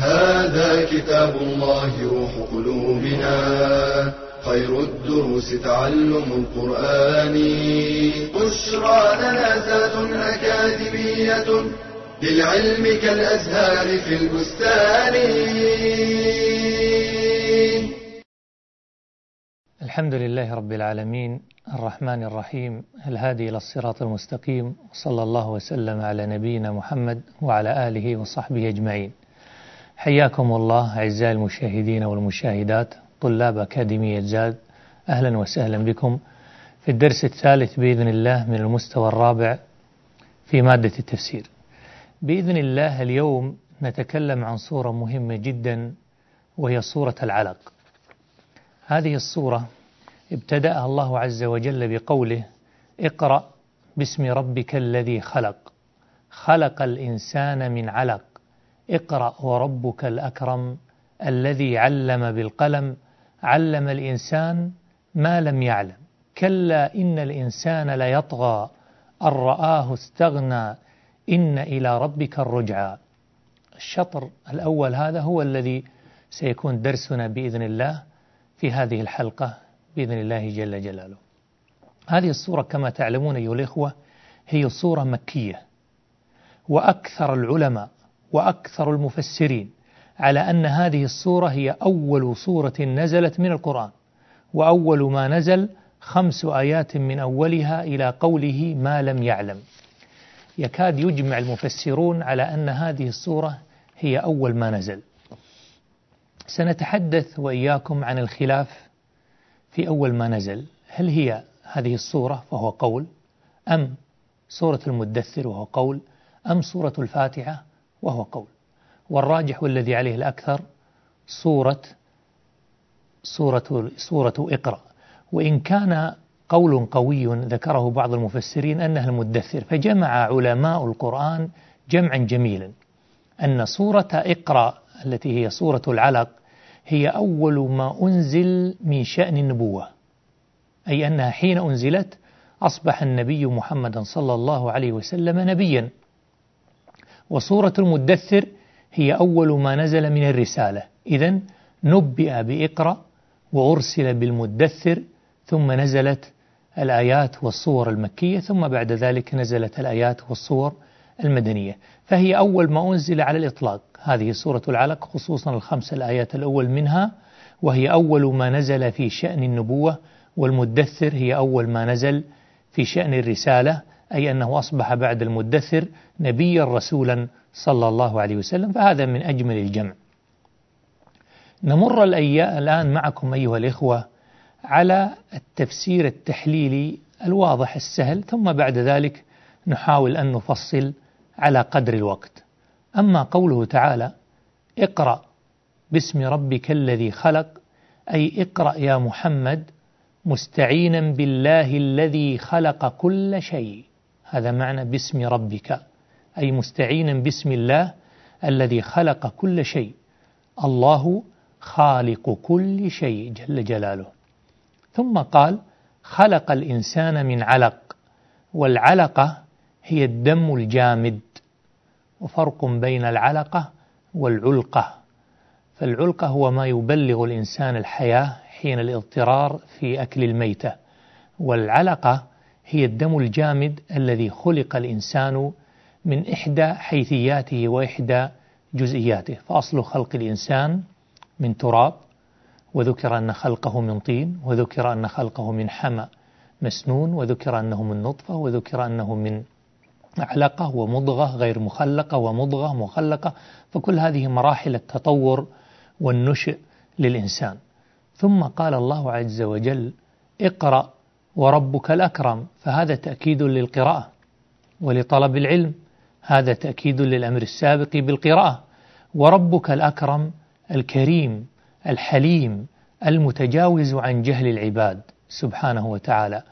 هذا كتاب الله روح قلوبنا. خير الدروس تعلم القرآن. بشرى لنا ذات أكاديمية للعلم كالأزهار في البستان. الحمد لله رب العالمين. الرحمن الرحيم. الهادي إلى الصراط المستقيم. صلى الله وسلم على نبينا محمد وعلى آله وصحبه أجمعين. حياكم الله أعزائي المشاهدين والمشاهدات طلاب أكاديمية زاد أهلا وسهلا بكم. في الدرس الثالث بإذن الله من المستوى الرابع في مادة التفسير. بإذن الله اليوم نتكلم عن صورة مهمة جدا وهي صورة العلق. هذه الصورة ابتدأها الله عز وجل بقوله اقرأ باسم ربك الذي خلق خلق الإنسان من علق. اقرأ وربك الأكرم الذي علم بالقلم علم الإنسان ما لم يعلم. كلا إن الإنسان ليطغى أن رآه استغنى إن إلى ربك الرجعى. الشطر الأول هذا هو الذي سيكون درسنا بإذن الله في هذه الحلقة بإذن الله جل جلاله. هذه الصورة كما تعلمون أيها الإخوة هي صورة مكية وأكثر العلماء وأكثر المفسرين على أن هذه الصورة هي أول صورة نزلت من القرآن وأول ما نزل خمس آيات من أولها إلى قوله ما لم يعلم. يكاد يجمع المفسرون على أن هذه الصورة هي أول ما نزل. سنتحدث وإياكم عن الخلاف في أول ما نزل. هل هي هذه الصورة وهو قول؟ أم سورة المدثر وهو قول؟ أم سورة الفاتحة؟ وهو قول. والراجح والذي عليه الأكثر سورة سورة سورة إقرأ. وإن كان قول قوي ذكره بعض المفسرين أنها المدثر فجمع علماء القرآن جمعا جميلا. أن سورة إقرأ التي هي سورة العلق هي أول ما أنزل من شأن النبوة. أي أنها حين أنزلت أصبح النبي محمد صلى الله عليه وسلم نبيا. وسورة المدثر هي أول ما نزل من الرسالة. إذا نبئ بإقرأ وأرسل بالمدثر ثم نزلت الآيات والصور المكية ثم بعد ذلك نزلت الآيات والصور المدنية. فهي أول ما أنزل على الإطلاق. هذه سورة العلق خصوصا الخمس الآيات الأول منها وهي أول ما نزل في شأن النبوة والمدثر هي أول ما نزل في شأن الرسالة أي أنه أصبح بعد المدثر نبيا رسولا صلى الله عليه وسلم فهذا من أجمل الجمع. نمر الآن معكم أيها الإخوة على التفسير التحليلي الواضح السهل ثم بعد ذلك نحاول أن نفصل على قدر الوقت. أما قوله تعالى اقرأ باسم ربك الذي خلق أي اقرأ يا محمد مستعينا بالله الذي خلق كل شيء هذا معنى باسم ربك أي مستعينا باسم الله الذي خلق كل شيء. الله خالق كل شيء جل جلاله. ثم قال خلق الإنسان من علق والعلقة هي الدم الجامد. وفرق بين العلقة والعلقة فالعلقة هو ما يبلغ الإنسان الحياة حين الاضطرار في أكل الميتة والعلقة هي الدم الجامد الذي خلق الإنسان من إحدى حيثياته وإحدى جزئياته. فأصل خلق الإنسان من تراب وذكر أن خلقه من طين وذكر أن خلقه من حمى مسنون وذكر أنه من نطفة وذكر أنه من علقة ومضغة غير مخلقة ومضغة مخلقة. فكل هذه مراحل التطور والنشئ للإنسان. ثم قال الله عز وجل اقرأ وربك الأكرم فهذا تأكيد للقراءة ولطلب العلم هذا تأكيد للأمر السابق بالقراءة. وربك الأكرم الكريم الحليم المتجاوز عن جهل العباد سبحانه وتعالى.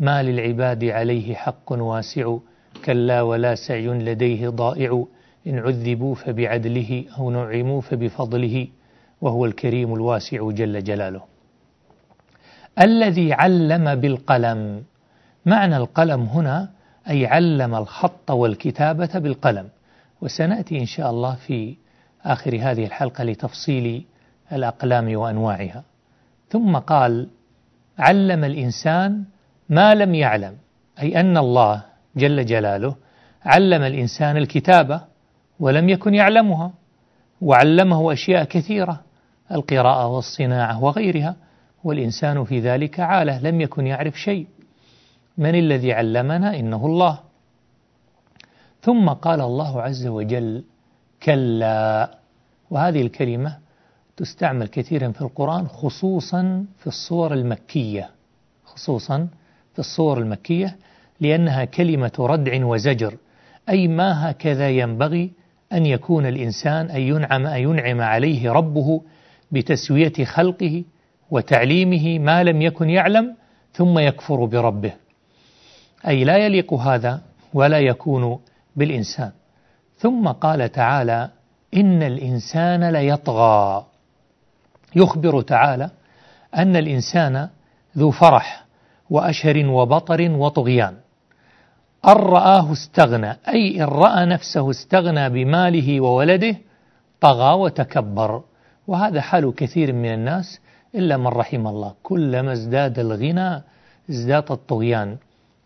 ما للعباد عليه حق واسع كلا ولا سعي لديه ضائع. إن عذبوا فبعدله أو نعموا فبفضله. وهو الكريم الواسع جل جلاله. الذي علم بالقلم. معنى القلم هنا أي علم الخط والكتابة بالقلم. وسنأتي إن شاء الله في آخر هذه الحلقة لتفصيل الأقلام وأنواعها. ثم قال علم الإنسان ما لم يعلم أي أن الله جل جلاله علم الإنسان الكتابة ولم يكن يعلمها وعلمه أشياء كثيرة القراءة والصناعة وغيرها. والإنسان في ذلك عالة لم يكن يعرف شيء. من الذي علمنا؟ إنه الله. ثم قال الله عز وجل كلا. وهذه الكلمة تستعمل كثيرا في القرآن خصوصا في الصور المكية. خصوصا في الصور المكية لأنها كلمة ردع وزجر. أي ما هكذا ينبغي أن يكون الإنسان أن ينعم, أن ينعم عليه ربه بتسوية خلقه وتعليمه ما لم يكن يعلم ثم يكفر بربه. أي لا يليق هذا ولا يكون بالإنسان. ثم قال تعالى إن الإنسان ليطغى. يخبر تعالى أن الإنسان ذو فرح وأشر وبطر وطغيان. أن رآه استغنى أي إن رأى نفسه استغنى بماله وولده طغى وتكبر. وهذا حال كثير من الناس إلا من رحم الله. كلما ازداد الغنى ازداد الطغيان.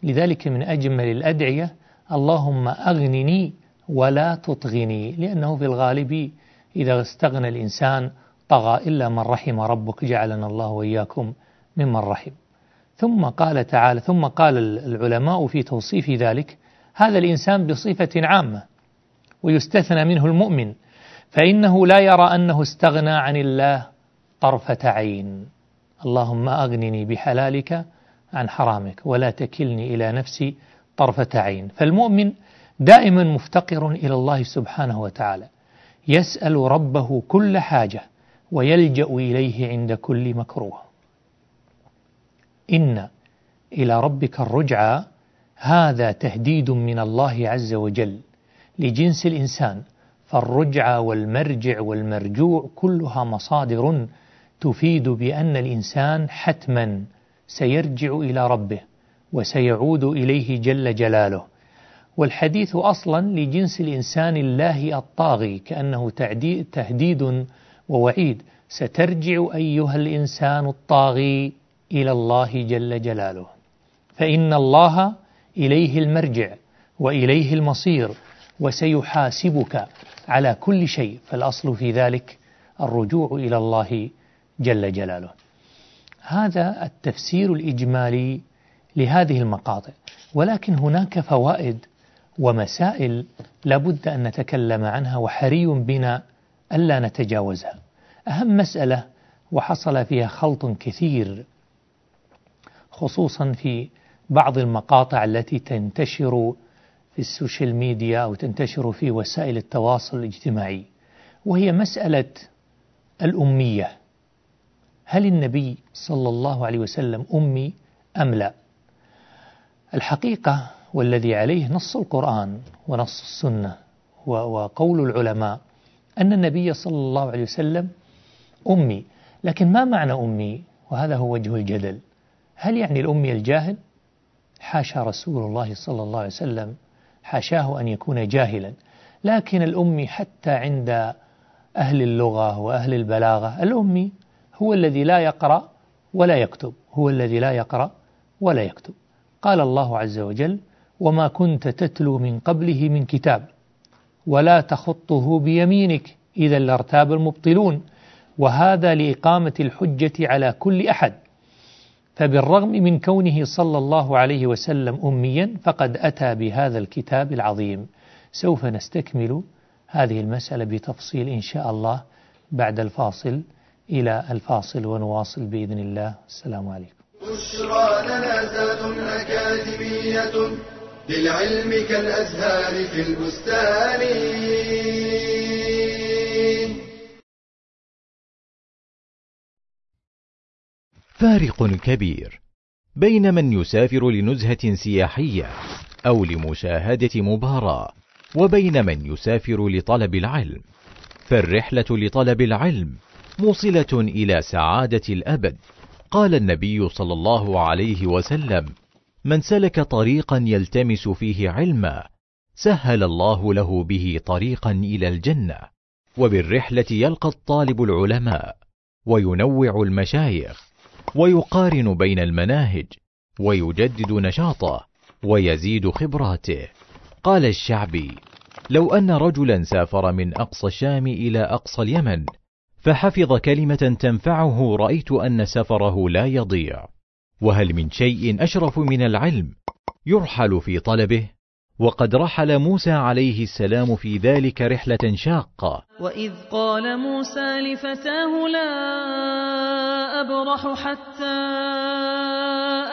لذلك من أجمل الأدعية اللهم أغنني ولا تطغني. لأنه في الغالب إذا استغنى الإنسان طغى إلا من رحم ربك جعلنا الله وإياكم ممن رحم. ثم قال تعالى ثم قال العلماء في توصيف ذلك هذا الإنسان بصفة عامة ويستثنى منه المؤمن فإنه لا يرى أنه استغنى عن الله طرفة عين. اللهم أغنني بحلالك عن حرامك ولا تكلني إلى نفسي طرفة عين. فالمؤمن دائما مفتقر إلى الله سبحانه وتعالى. يسأل ربه كل حاجة ويلجأ إليه عند كل مكروه. إن إلى ربك الرجعى. هذا تهديد من الله عز وجل لجنس الإنسان. فالرجعى والمرجع والمرجوع كلها مصادر تفيد بأن الإنسان حتما سيرجع إلى ربه وسيعود إليه جل جلاله. والحديث أصلا لجنس الإنسان الله الطاغي كأنه تهديد ووعيد. سترجع أيها الإنسان الطاغي إلى الله جل جلاله. فإن الله إليه المرجع وإليه المصير وسيحاسبك على كل شيء. فالأصل في ذلك الرجوع إلى الله جل جلاله. هذا التفسير الإجمالي لهذه المقاطع. ولكن هناك فوائد ومسائل لابد أن نتكلم عنها وحري بنا ألا نتجاوزها. أهم مسألة وحصل فيها خلط كثير خصوصا في بعض المقاطع التي تنتشر في ال social media أو تنتشر في وسائل التواصل الاجتماعي وهي مسألة الأمية. هل النبي صلى الله عليه وسلم أمي أم لا؟ الحقيقة والذي عليه نص القرآن ونص السنة وقول العلماء أن النبي صلى الله عليه وسلم أمي. لكن ما معنى أمي؟ وهذا هو وجه الجدل. هل يعني الأمي الجاهل؟ حاشا رسول الله صلى الله عليه وسلم حاشاه أن يكون جاهلا. لكن الأمي حتى عند أهل اللغة وأهل البلاغة الأمي هو الذي لا يقرأ ولا يكتب. هو الذي لا يقرأ ولا يكتب. قال الله عز وجل وما كنت تتلو من قبله من كتاب ولا تخطه بيمينك إذا لارتاب المبطلون. وهذا لإقامة الحجة على كل أحد. فبالرغم من كونه صلى الله عليه وسلم أميا فقد أتى بهذا الكتاب العظيم. سوف نستكمل هذه المسألة بتفصيل إن شاء الله بعد الفاصل. إلى الفاصل ونواصل بإذن الله. السلام عليكم. بشرى لنا أكاديمية للعلم كالأزهار في البستان. فارق كبير بين من يسافر لنزهة سياحية أو لمشاهدة مباراة وبين من يسافر لطلب العلم. فالرحلة لطلب العلم موصلة إلى سعادة الأبد. قال النبي صلى الله عليه وسلم من سلك طريقا يلتمس فيه علما سهل الله له به طريقا إلى الجنة وبالرحلة يلقى الطالب العلماء وينوع المشايخ ويقارن بين المناهج ويجدد نشاطه ويزيد خبراته. قال الشعبي لو أن رجلا سافر من أقصى الشام إلى أقصى اليمن فحفظ كلمة تنفعه رأيت أن سفره لا يضيع. وهل من شيء أشرف من العلم؟ يرحل في طلبه. وقد رحل موسى عليه السلام في ذلك رحلة شاقة. وإذ قال موسى لفتاه لا أبرح حتى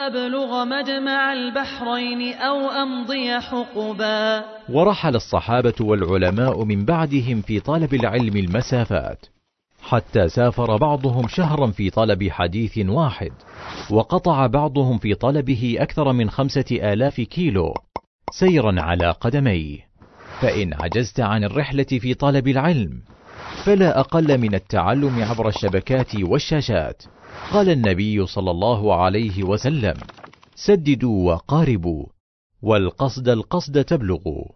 أبلغ مجمع البحرين أو أمضي حقبا. ورحل الصحابة والعلماء من بعدهم في طلب العلم المسافات. حتى سافر بعضهم شهرا في طلب حديث واحد وقطع بعضهم في طلبه أكثر من خمسة آلاف كيلو سيرا على قدميه. فإن عجزت عن الرحلة في طلب العلم فلا أقل من التعلم عبر الشبكات والشاشات. قال النبي صلى الله عليه وسلم سددوا وقاربوا والقصد القصد تبلغوا.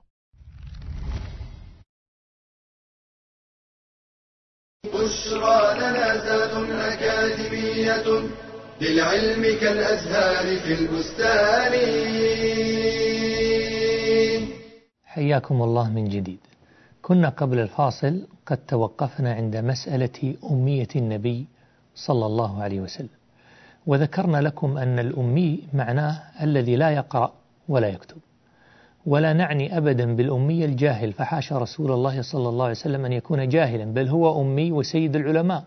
للعلم كالأزهار في البستان. حياكم الله من جديد. كنا قبل الفاصل قد توقفنا عند مسألة أمية النبي صلى الله عليه وسلم وذكرنا لكم أن الأمي معناه الذي لا يقرأ ولا يكتب. ولا نعني أبدا بالأمي الجاهل فحاشا رسول الله صلى الله عليه وسلم أن يكون جاهلا بل هو أمي وسيد العلماء.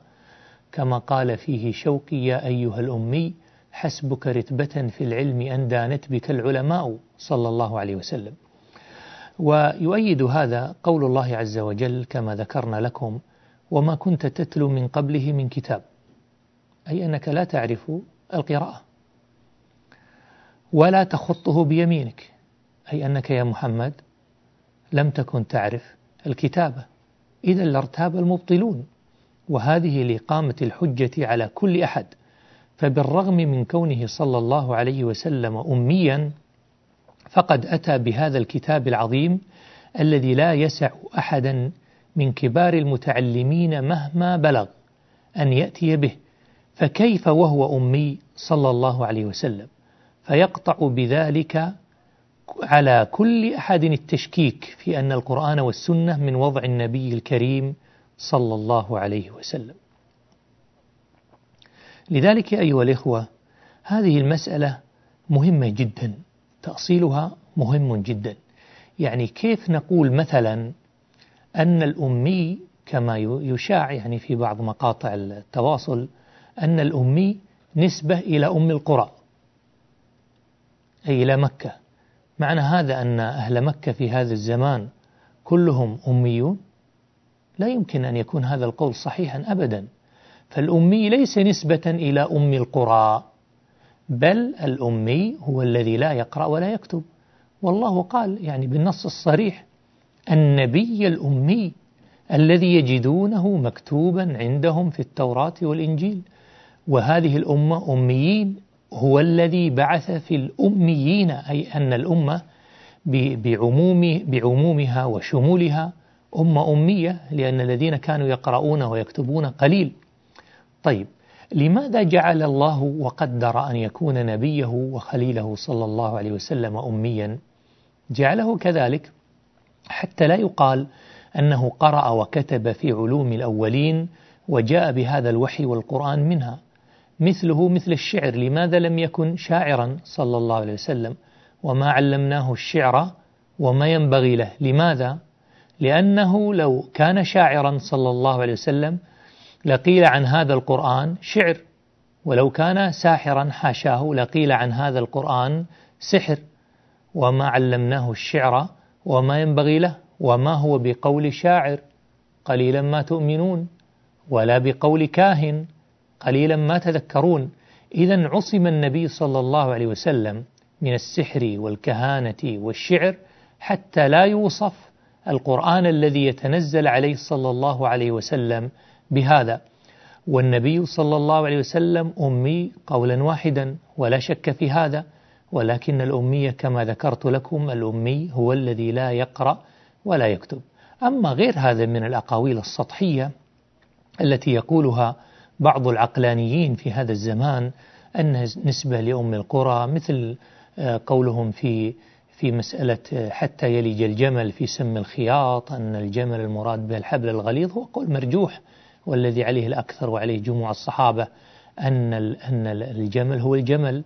كما قال فيه شوقي يا أيها الأمي حسبك رتبة في العلم أن دانت بك العلماء صلى الله عليه وسلم. ويؤيد هذا قول الله عز وجل كما ذكرنا لكم وما كنت تتلو من قبله من كتاب أي أنك لا تعرف القراءة. ولا تخطه بيمينك أي أنك يا محمد لم تكن تعرف الكتابة. إذا لارتاب المبطلون. وهذه لإقامة الحجة على كل أحد. فبالرغم من كونه صلى الله عليه وسلم أميا فقد أتى بهذا الكتاب العظيم الذي لا يسع أحدا من كبار المتعلمين مهما بلغ أن يأتي به. فكيف وهو أمي صلى الله عليه وسلم؟ فيقطع بذلك على كل أحد التشكيك في أن القرآن والسنة من وضع النبي الكريم صلى الله عليه وسلم. لذلك أيها الإخوة هذه المسألة مهمة جدا تأصيلها مهم جدا. يعني كيف نقول مثلا أن الأمي كما يشاع يعني في بعض مقاطع التواصل أن الأمي نسبة إلى أم القرى أي إلى مكة. معنى هذا أن أهل مكة في هذا الزمان كلهم أميون لا يمكن أن يكون هذا القول صحيحا أبدا. فالأمي ليس نسبة إلى أم القرى بل الأمي هو الذي لا يقرأ ولا يكتب. والله قال يعني بالنص الصريح النبي الأمي الذي يجدونه مكتوبا عندهم في التوراة والإنجيل. وهذه الأمة أميين هو الذي بعث في الأميين أي أن الأمة بعموم بعمومها وشمولها أمة أمية لأن الذين كانوا يقرؤون ويكتبون قليل. طيب لماذا جعل الله وقدر أن يكون نبيه وخليله صلى الله عليه وسلم أميا؟ جعله كذلك حتى لا يقال أنه قرأ وكتب في علوم الأولين وجاء بهذا الوحي والقرآن منها. مثله مثل الشعر لماذا لم يكن شاعرا صلى الله عليه وسلم؟ وما علمناه الشعر وما ينبغي له؟ لماذا؟ لأنه لو كان شاعرا صلى الله عليه وسلم لقيل عن هذا القرآن شعر ولو كان ساحرا حاشاه لقيل عن هذا القرآن سحر وما علمناه الشعر وما ينبغي له وما هو بقول شاعر قليلا ما تؤمنون ولا بقول كاهن قليلا ما تذكرون. إذا عصم النبي صلى الله عليه وسلم من السحر والكهانة والشعر حتى لا يوصف القرآن الذي يتنزل عليه صلى الله عليه وسلم بهذا. والنبي صلى الله عليه وسلم أمي قولا واحدا ولا شك في هذا ولكن الأمية كما ذكرت لكم الأمي هو الذي لا يقرأ ولا يكتب. أما غير هذا من الأقاويل السطحية التي يقولها بعض العقلانيين في هذا الزمان أنها نسبة لأم القرى مثل آه، قولهم في في مسألة آه، حتى يلج الجمل في سم الخياط أن الجمل المراد به الحبل الغليظ هو قول مرجوح والذي عليه الأكثر وعليه جموع الصحابة أن أن الجمل هو الجمل.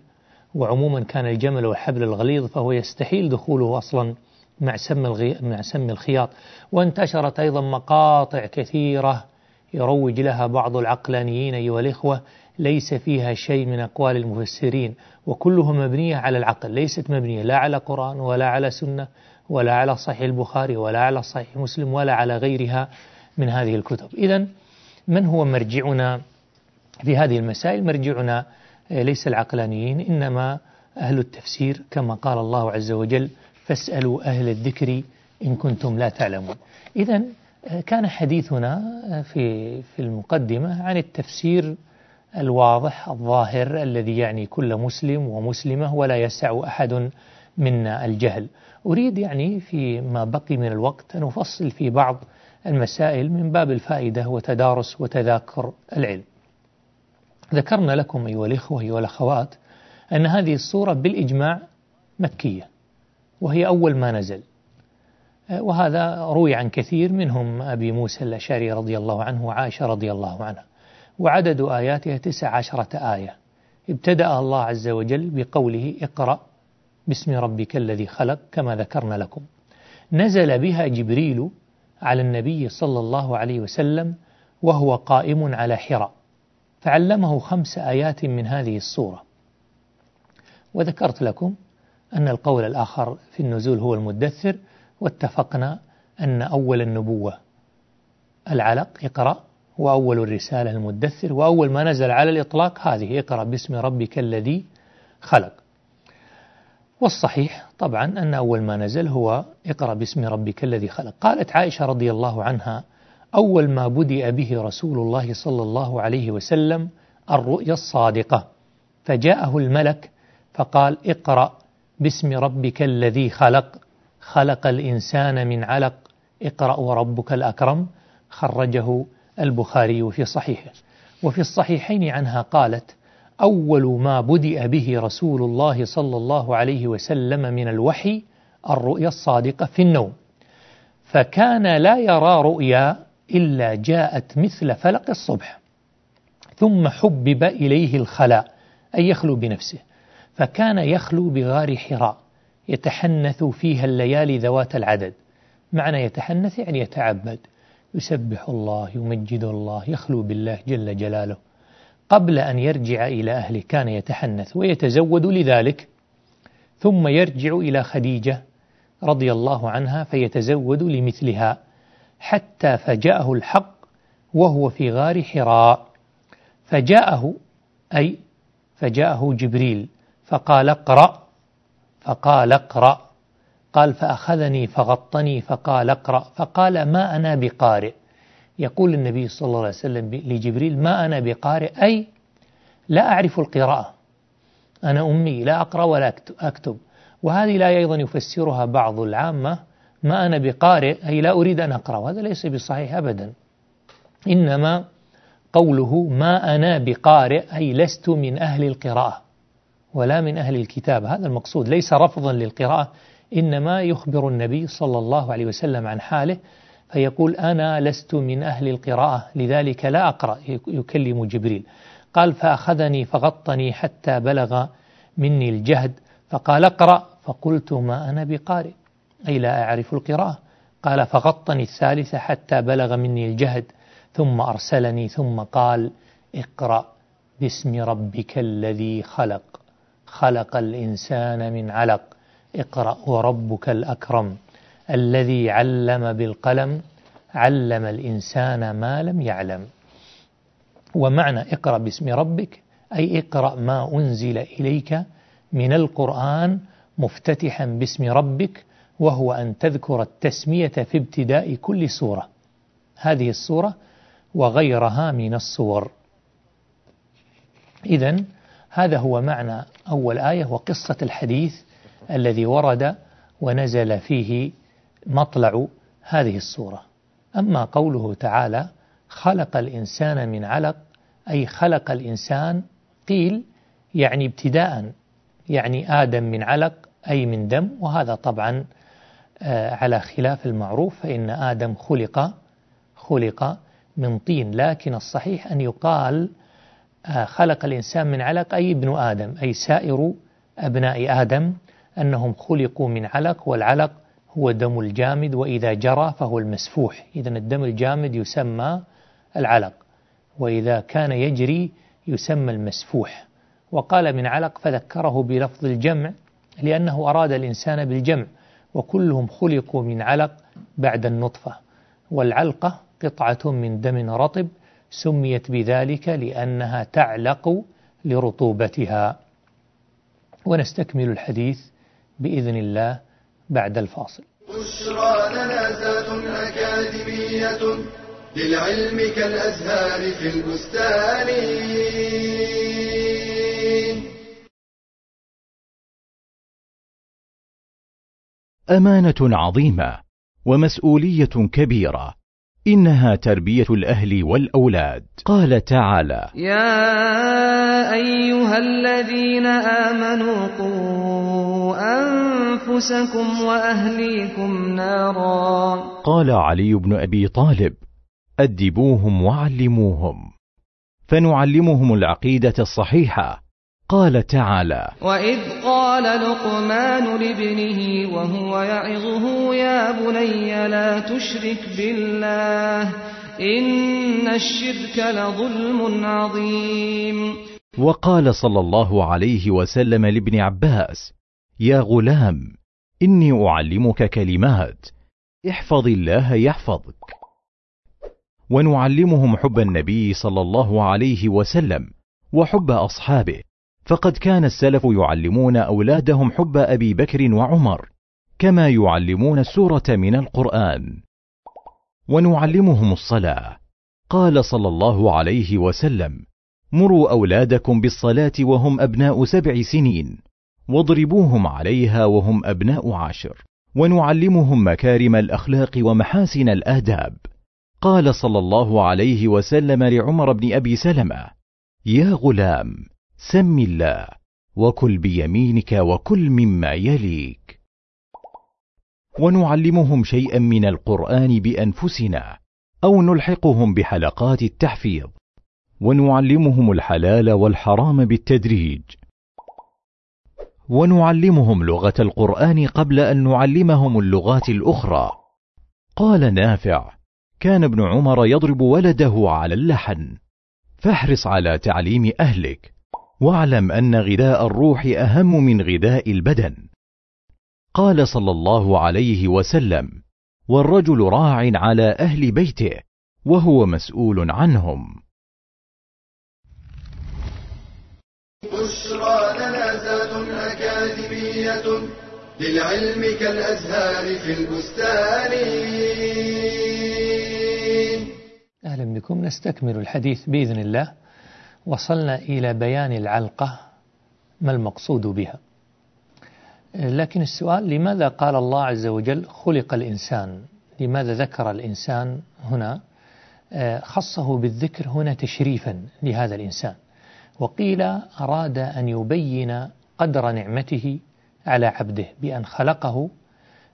وعموما كان الجمل والحبل الغليظ فهو يستحيل دخوله أصلا مع سم مع سم الخياط. وانتشرت أيضا مقاطع كثيرة يروج لها بعض العقلانيين أيها الإخوة ليس فيها شيء من أقوال المفسرين وكلها مبنية على العقل ليست مبنية لا على قرآن ولا على سنة ولا على صحيح البخاري ولا على صحيح مسلم ولا على غيرها من هذه الكتب. إذا من هو مرجعنا في هذه المسائل؟ مرجعنا آه، ليس العقلانيين إنما أهل التفسير كما قال الله عز وجل فاسألوا أهل الذكر إن كنتم لا تعلمون إذا آه، كان حديثنا آه، في في المقدمة عن التفسير الواضح الظاهر الذي يعني كل مسلم ومسلمة ولا يسع أحد منا الجهل. أريد يعني في ما بقي من الوقت أن أفصل في بعض المسائل من باب الفائدة وتدارس وتذاكر العلم. ذكرنا لكم أيها الإخوة أيها الأخوات أن هذه الصورة بالإجماع مكية وهي أول ما نزل. وهذا روي عن كثير منهم أبي موسى الأشعري رضي الله عنه وعائشة رضي الله عنها. وعدد آياتها تسع عشرة آية. ابتدأ الله عز وجل بقوله اقرأ باسم ربك الذي خلق كما ذكرنا لكم. نزل بها جبريل على النبي صلى الله عليه وسلم وهو قائم على حراء. فعلمه خمس آيات من هذه الصورة وذكرت لكم أن القول الآخر في النزول هو المدثر واتفقنا أن أول النبوة العلق اقرأ وأول الرسالة المدثر وأول ما نزل على الإطلاق هذه اقرأ باسم ربك الذي خلق. والصحيح طبعا أن أول ما نزل هو اقرأ باسم ربك الذي خلق. قالت عائشة رضي الله عنها أول ما بدأ به رسول الله صلى الله عليه وسلم الرؤيا الصادقة فجاءه الملك فقال اقرأ باسم ربك الذي خلق. خلق الإنسان من علق. اقرأ وربك الأكرم. خرجه البخاري في صحيحه وفي الصحيحين عنها قالت أول ما بدأ به رسول الله صلى الله عليه وسلم من الوحي الرؤيا الصادقة في النوم. فكان لا يرى رؤيا إلا جاءت مثل فلق الصبح. ثم حبب إليه الخلاء أي يخلو بنفسه. فكان يخلو بغار حراء يتحنث فيها الليالي ذوات العدد. معنى يتحنث يعني يتعبد. يسبح الله يمجد الله يخلو بالله جل جلاله. قبل أن يرجع إلى أهله كان يتحنث ويتزود لذلك ثم يرجع إلى خديجة رضي الله عنها فيتزود لمثلها حتى فجاءه الحق وهو في غار حراء. فجاءه أي فجاءه جبريل فقال اقرأ فقال اقرأ. قال فأخذني فغطني فقال اقرأ فقال ما أنا بقارئ. يقول النبي صلى الله عليه وسلم لجبريل ما أنا بقارئ؟ أي لا أعرف القراءة. أنا أمي لا أقرأ ولا أكتب. وهذه الآية أيضا يفسرها بعض العامة ما أنا بقارئ أي لا أريد أن أقرأ وهذا ليس بصحيح أبدا. إنما قوله ما أنا بقارئ أي لست من أهل القراءة ولا من أهل الكتاب هذا المقصود. ليس رفضا للقراءة إنما يخبر النبي صلى الله عليه وسلم عن حاله فيقول أنا لست من أهل القراءة لذلك لا أقرأ يكلم جبريل. قال فأخذني فغطني حتى بلغ مني الجهد فقال اقرأ فقلت ما أنا بقارئ أي لا أعرف القراءة. قال فغطني الثالثة حتى بلغ مني الجهد ثم أرسلني ثم قال اقرأ باسم ربك الذي خلق خلق الإنسان من علق. اقرأ وربك الأكرم الذي علم بالقلم علم الإنسان ما لم يعلم. ومعنى اقرأ باسم ربك أي اقرأ ما أنزل إليك من القرآن مفتتحا باسم ربك وهو أن تذكر التسمية في ابتداء كل سورة. هذه السورة وغيرها من الصور إذا هذا هو معنى أول آية وقصة الحديث. الذي ورد ونزل فيه مطلع هذه السورة. أما قوله تعالى خلق الإنسان من علق أي خلق الإنسان قيل يعني ابتداء يعني آدم من علق أي من دم وهذا طبعا آه، على خلاف المعروف فإن آدم خلق خلق من طين. لكن الصحيح أن يقال آه، خلق الإنسان من علق أي ابن آدم أي سائر أبناء آدم أنهم خلقوا من علق والعلق هو دم الجامد وإذا جرى فهو المسفوح. إذا الدم الجامد يسمى العلق وإذا كان يجري يسمى المسفوح. وقال من علق فذكره بلفظ الجمع لأنه أراد الإنسان بالجمع وكلهم خلقوا من علق بعد النطفة. والعلقة قطعة من دم رطب سميت بذلك لأنها تعلق لرطوبتها. ونستكمل الحديث بإذن الله بعد الفاصل. بشرى لنا ذات أكاديمية للعلم كالأزهار في البستان. أمانة عظيمة ومسؤولية كبيرة. إنها تربية الأهل والأولاد. قال تعالى يا أيها الذين آمنوا قوا أنفسكم وأهليكم نارا. قال علي بن أبي طالب أدبوهم وعلموهم. فنعلمهم العقيدة الصحيحة. قال تعالى وإذ قال لقمان لابنه وهو يعظه يا بني لا تشرك بالله إن الشرك لظلم عظيم. وقال صلى الله عليه وسلم لابن عباس يا غلام إني أعلمك كلمات احفظ الله يحفظك. ونعلمهم حب النبي صلى الله عليه وسلم وحب أصحابه. فقد كان السلف يعلمون أولادهم حب أبي بكر وعمر كما يعلمون السورة من القرآن. ونعلمهم الصلاة. قال صلى الله عليه وسلم مروا أولادكم بالصلاة وهم أبناء سبع سنين واضربوهم عليها وهم أبناء عشر ونعلمهم مكارم الأخلاق ومحاسن الآداب. قال صلى الله عليه وسلم لعمر بن أبي سلمة يا غلام سم الله وكل بيمينك وكل مما يليك. ونعلمهم شيئا من القرآن بأنفسنا أو نلحقهم بحلقات التحفيظ. ونعلمهم الحلال والحرام بالتدريج. ونعلمهم لغة القرآن قبل أن نعلمهم اللغات الأخرى. قال نافع كان ابن عمر يضرب ولده على اللحن. فاحرص على تعليم أهلك. واعلم أن غذاء الروح أهم من غذاء البدن. قال صلى الله عليه وسلم والرجل راع على أهل بيته وهو مسؤول عنهم. بشرى لنا ذات أكاديمية للعلم كالأزهار في البستان. أهلا بكم نستكمل الحديث بإذن الله. وصلنا إلى بيان العلقة ما المقصود بها. لكن السؤال لماذا قال الله عز وجل خلق الإنسان؟ لماذا ذكر الإنسان هنا؟ خصه بالذكر هنا تشريفا لهذا الإنسان. وقيل أراد أن يبين قدر نعمته على عبده بأن خلقه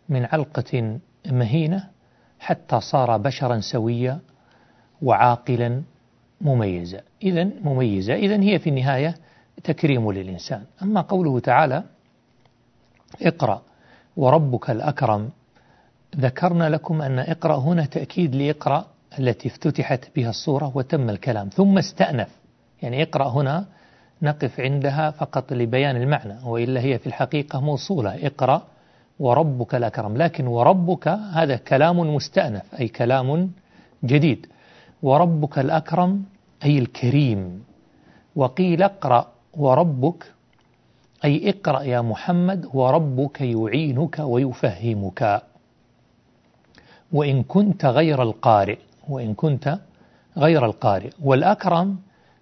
من علقة مهينة حتى صار بشرا سويا وعاقلا مميزة. إذا مميزة. إذا هي في النهاية تكريم للإنسان. أما قوله تعالى اقرأ وربك الأكرم ذكرنا لكم أن اقرأ هنا تأكيد لإقرأ التي افتتحت بها الصورة وتم الكلام. ثم استأنف. يعني اقرأ هنا نقف عندها فقط لبيان المعنى وإلا هي في الحقيقة موصولة. اقرأ وربك الأكرم. لكن وربك هذا كلام مستأنف أي كلام جديد. وربك الأكرم أي الكريم. وقيل اقرأ وربك أي اقرأ يا محمد وربك يعينك ويفهمك. وإن كنت غير القارئ وإن كنت غير القارئ. والأكرم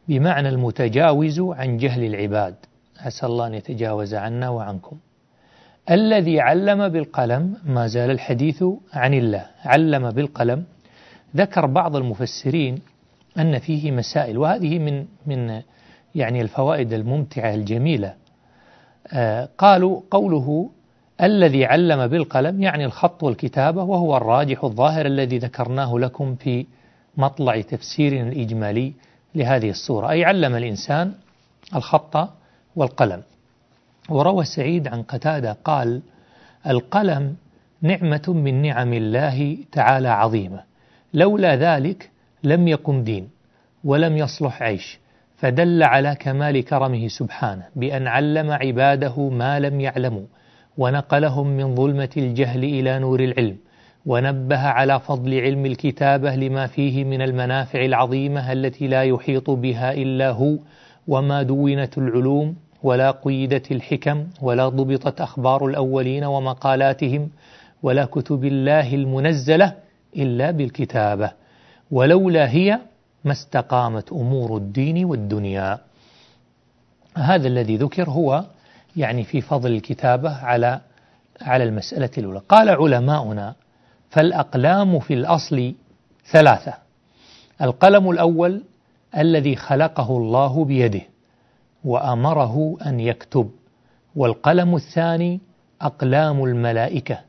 بمعنى المتجاوز عن جهل العباد. أسأل الله أن يتجاوز عنا وعنكم. الذي علم بالقلم ما زال الحديث عن الله. علم بالقلم. ذكر بعض المفسرين أن فيه مسائل وهذه من من يعني الفوائد الممتعة الجميلة. آه قالوا قوله الذي علم بالقلم يعني الخط والكتابة وهو الراجح الظاهر الذي ذكرناه لكم في مطلع تفسيرنا الإجمالي لهذه الصورة أي علم الإنسان الخط والقلم. وروى سعيد عن قتادة قال القلم نعمة من نعم الله تعالى عظيمة. لولا ذلك لم يقم دين ولم يصلح عيش فدل على كمال كرمه سبحانه بأن علم عباده ما لم يعلموا ونقلهم من ظلمة الجهل إلى نور العلم ونبه على فضل علم الكتابة لما فيه من المنافع العظيمة التي لا يحيط بها إلا هو وما دونت العلوم ولا قيدت الحكم ولا ضبطت أخبار الأولين ومقالاتهم ولا كتب الله المنزلة إلا بالكتابة. ولولا هي ما استقامت أمور الدين والدنيا. هذا الذي ذكر هو يعني في فضل الكتابة على على المسألة الأولى. قال علماؤنا فالأقلام في الأصل ثلاثة. القلم الأول الذي خلقه الله بيده وأمره أن يكتب. والقلم الثاني أقلام الملائكة.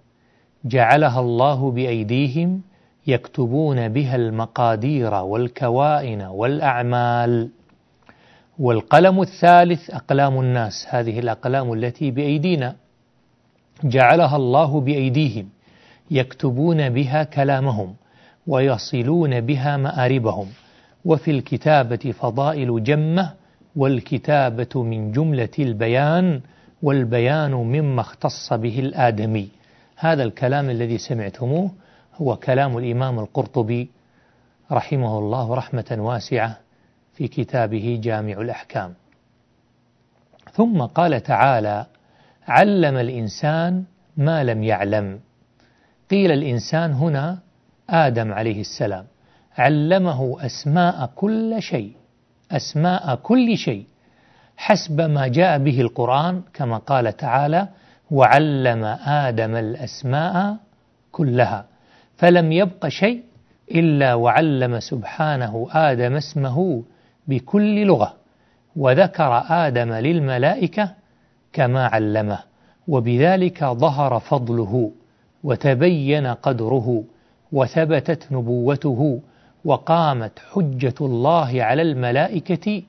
جعلها الله بأيديهم يكتبون بها المقادير والكوائن والأعمال. والقلم الثالث أقلام الناس هذه الأقلام التي بأيدينا جعلها الله بأيديهم يكتبون بها كلامهم ويصلون بها مآربهم. وفي الكتابة فضائل جمة والكتابة من جملة البيان والبيان مما اختص به الآدمي. هذا الكلام الذي سمعتموه هو كلام الإمام القرطبي رحمه الله رحمة واسعة في كتابه جامع الأحكام. ثم قال تعالى علم الإنسان ما لم يعلم. قيل الإنسان هنا آدم عليه السلام. علمه أسماء كل شيء أسماء كل شيء حسب ما جاء به القرآن كما قال تعالى وعلم آدم الأسماء كلها. فلم يبق شيء إلا وعلم سبحانه آدم اسمه بكل لغة وذكر آدم للملائكة كما علمه وبذلك ظهر فضله وتبين قدره وثبتت نبوته وقامت حجة الله على الملائكة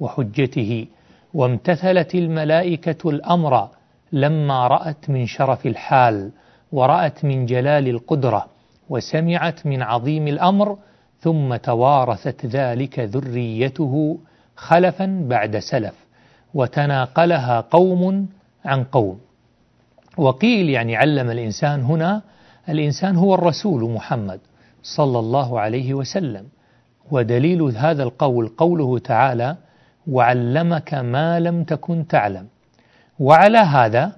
وحجته وامتثلت الملائكة الأمر لما رأت من شرف الحال ورأت من جلال القدرة وسمعت من عظيم الأمر ثم توارثت ذلك ذريته خلفا بعد سلف وتناقلها قوم عن قوم. وقيل يعني علم الإنسان هنا الإنسان هو الرسول محمد صلى الله عليه وسلم. ودليل هذا القول قوله تعالى وعلمك ما لم تكن تعلم وعلى هذا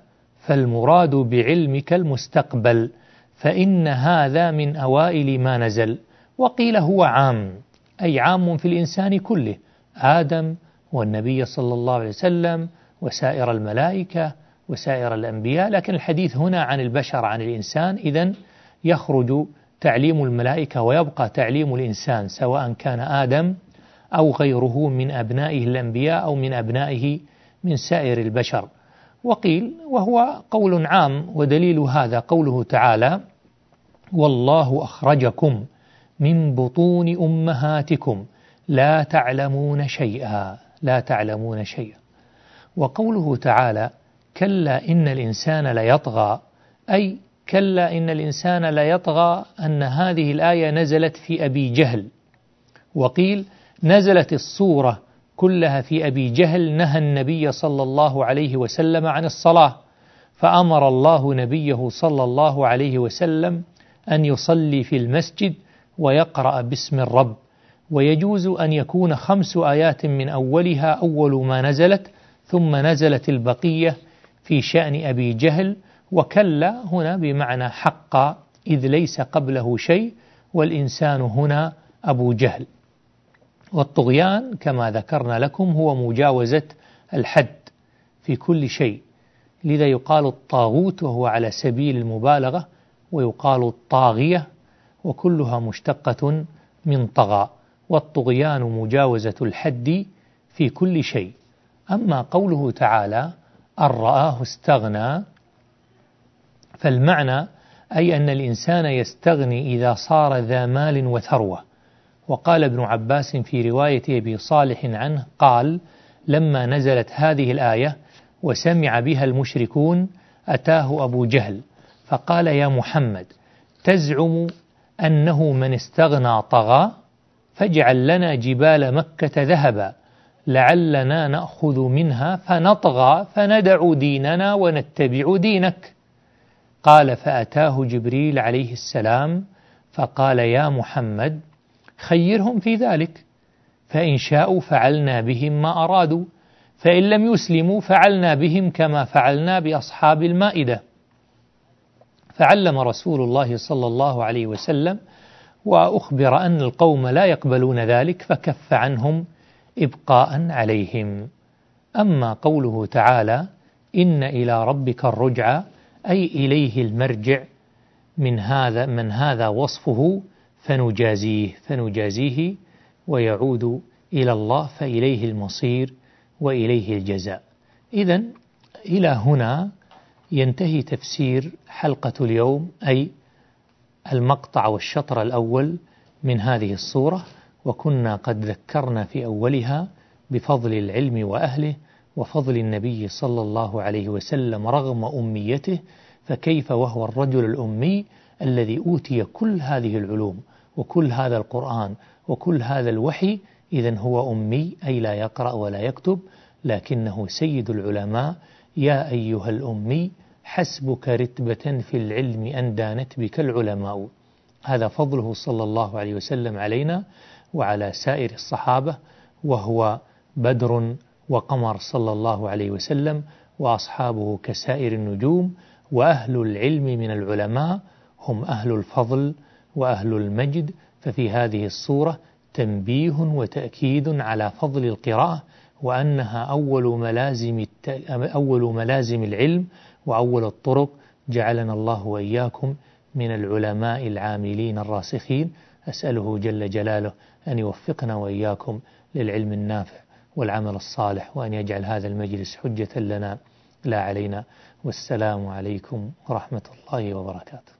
فالمراد بعلمك المستقبل فإن هذا من أوائل ما نزل. وقيل هو عام أي عام في الإنسان كله آدم والنبي صلى الله عليه وسلم وسائر الملائكة وسائر الأنبياء. لكن الحديث هنا عن البشر عن الإنسان إذا يخرج تعليم الملائكة ويبقى تعليم الإنسان سواء كان آدم أو غيره من أبنائه الأنبياء أو من أبنائه من سائر البشر. وقيل وهو قول عام ودليل هذا قوله تعالى والله أخرجكم من بطون أمهاتكم لا تعلمون شيئا. لا تعلمون شيئا. وقوله تعالى كلا إن الإنسان ليطغى أي كلا إن الإنسان ليطغى أن هذه الآية نزلت في أبي جهل. وقيل نزلت الصورة كلها في أبي جهل نهى النبي صلى الله عليه وسلم عن الصلاة فأمر الله نبيه صلى الله عليه وسلم أن يصلي في المسجد ويقرأ باسم الرب. ويجوز أن يكون خمس آيات من أولها أول ما نزلت ثم نزلت البقية في شأن أبي جهل وكلا هنا بمعنى حق إذ ليس قبله شيء والإنسان هنا أبو جهل. والطغيان كما ذكرنا لكم هو مجاوزة الحد في كل شيء. لذا يقال الطاغوت وهو على سبيل المبالغة ويقال الطاغية وكلها مشتقة من طغى. والطغيان مجاوزة الحد في كل شيء. أما قوله تعالى أن رآه استغنى فالمعنى أي أن الإنسان يستغني إذا صار ذا مال وثروة. وقال ابن عباس في رواية أبي صالح عنه قال لما نزلت هذه الآية وسمع بها المشركون أتاه أبو جهل فقال يا محمد تزعم أنه من استغنى طغى فاجعل لنا جبال مكة ذهبا لعلنا نأخذ منها فنطغى فندع ديننا ونتبع دينك. قال فأتاه جبريل عليه السلام فقال يا محمد خيرهم في ذلك. فإن شاءوا فعلنا بهم ما أرادوا. فإن لم يسلموا فعلنا بهم كما فعلنا بأصحاب المائدة. فعلم رسول الله صلى الله عليه وسلم وأخبر أن القوم لا يقبلون ذلك فكف عنهم إبقاء عليهم. أما قوله تعالى إن إلى ربك الرجعى أي إليه المرجع من هذا من هذا وصفه فنجازيه فنجازيه ويعود إلى الله فإليه المصير وإليه الجزاء. إذا إلى هنا ينتهي تفسير حلقة اليوم أي المقطع والشطر الأول من هذه الصورة وكنا قد ذكرنا في أولها بفضل العلم وأهله وفضل النبي صلى الله عليه وسلم رغم أميته فكيف وهو الرجل الأمي الذي أوتي كل هذه العلوم؟ وكل هذا القرآن وكل هذا الوحي إذا هو أمي أي لا يقرأ ولا يكتب لكنه سيد العلماء. يا أيها الأمي حسبك رتبة في العلم أن دانت بك العلماء. هذا فضله صلى الله عليه وسلم علينا وعلى سائر الصحابة وهو بدر وقمر صلى الله عليه وسلم وأصحابه كسائر النجوم وأهل العلم من العلماء هم أهل الفضل وأهل المجد ففي هذه الصورة تنبيه وتأكيد على فضل القراءة وأنها أول ملازم أول ملازم العلم وأول الطرق جعلنا الله وإياكم من العلماء العاملين الراسخين. أسأله جل جلاله أن يوفقنا وإياكم للعلم النافع والعمل الصالح وأن يجعل هذا المجلس حجة لنا لا علينا. والسلام عليكم ورحمة الله وبركاته.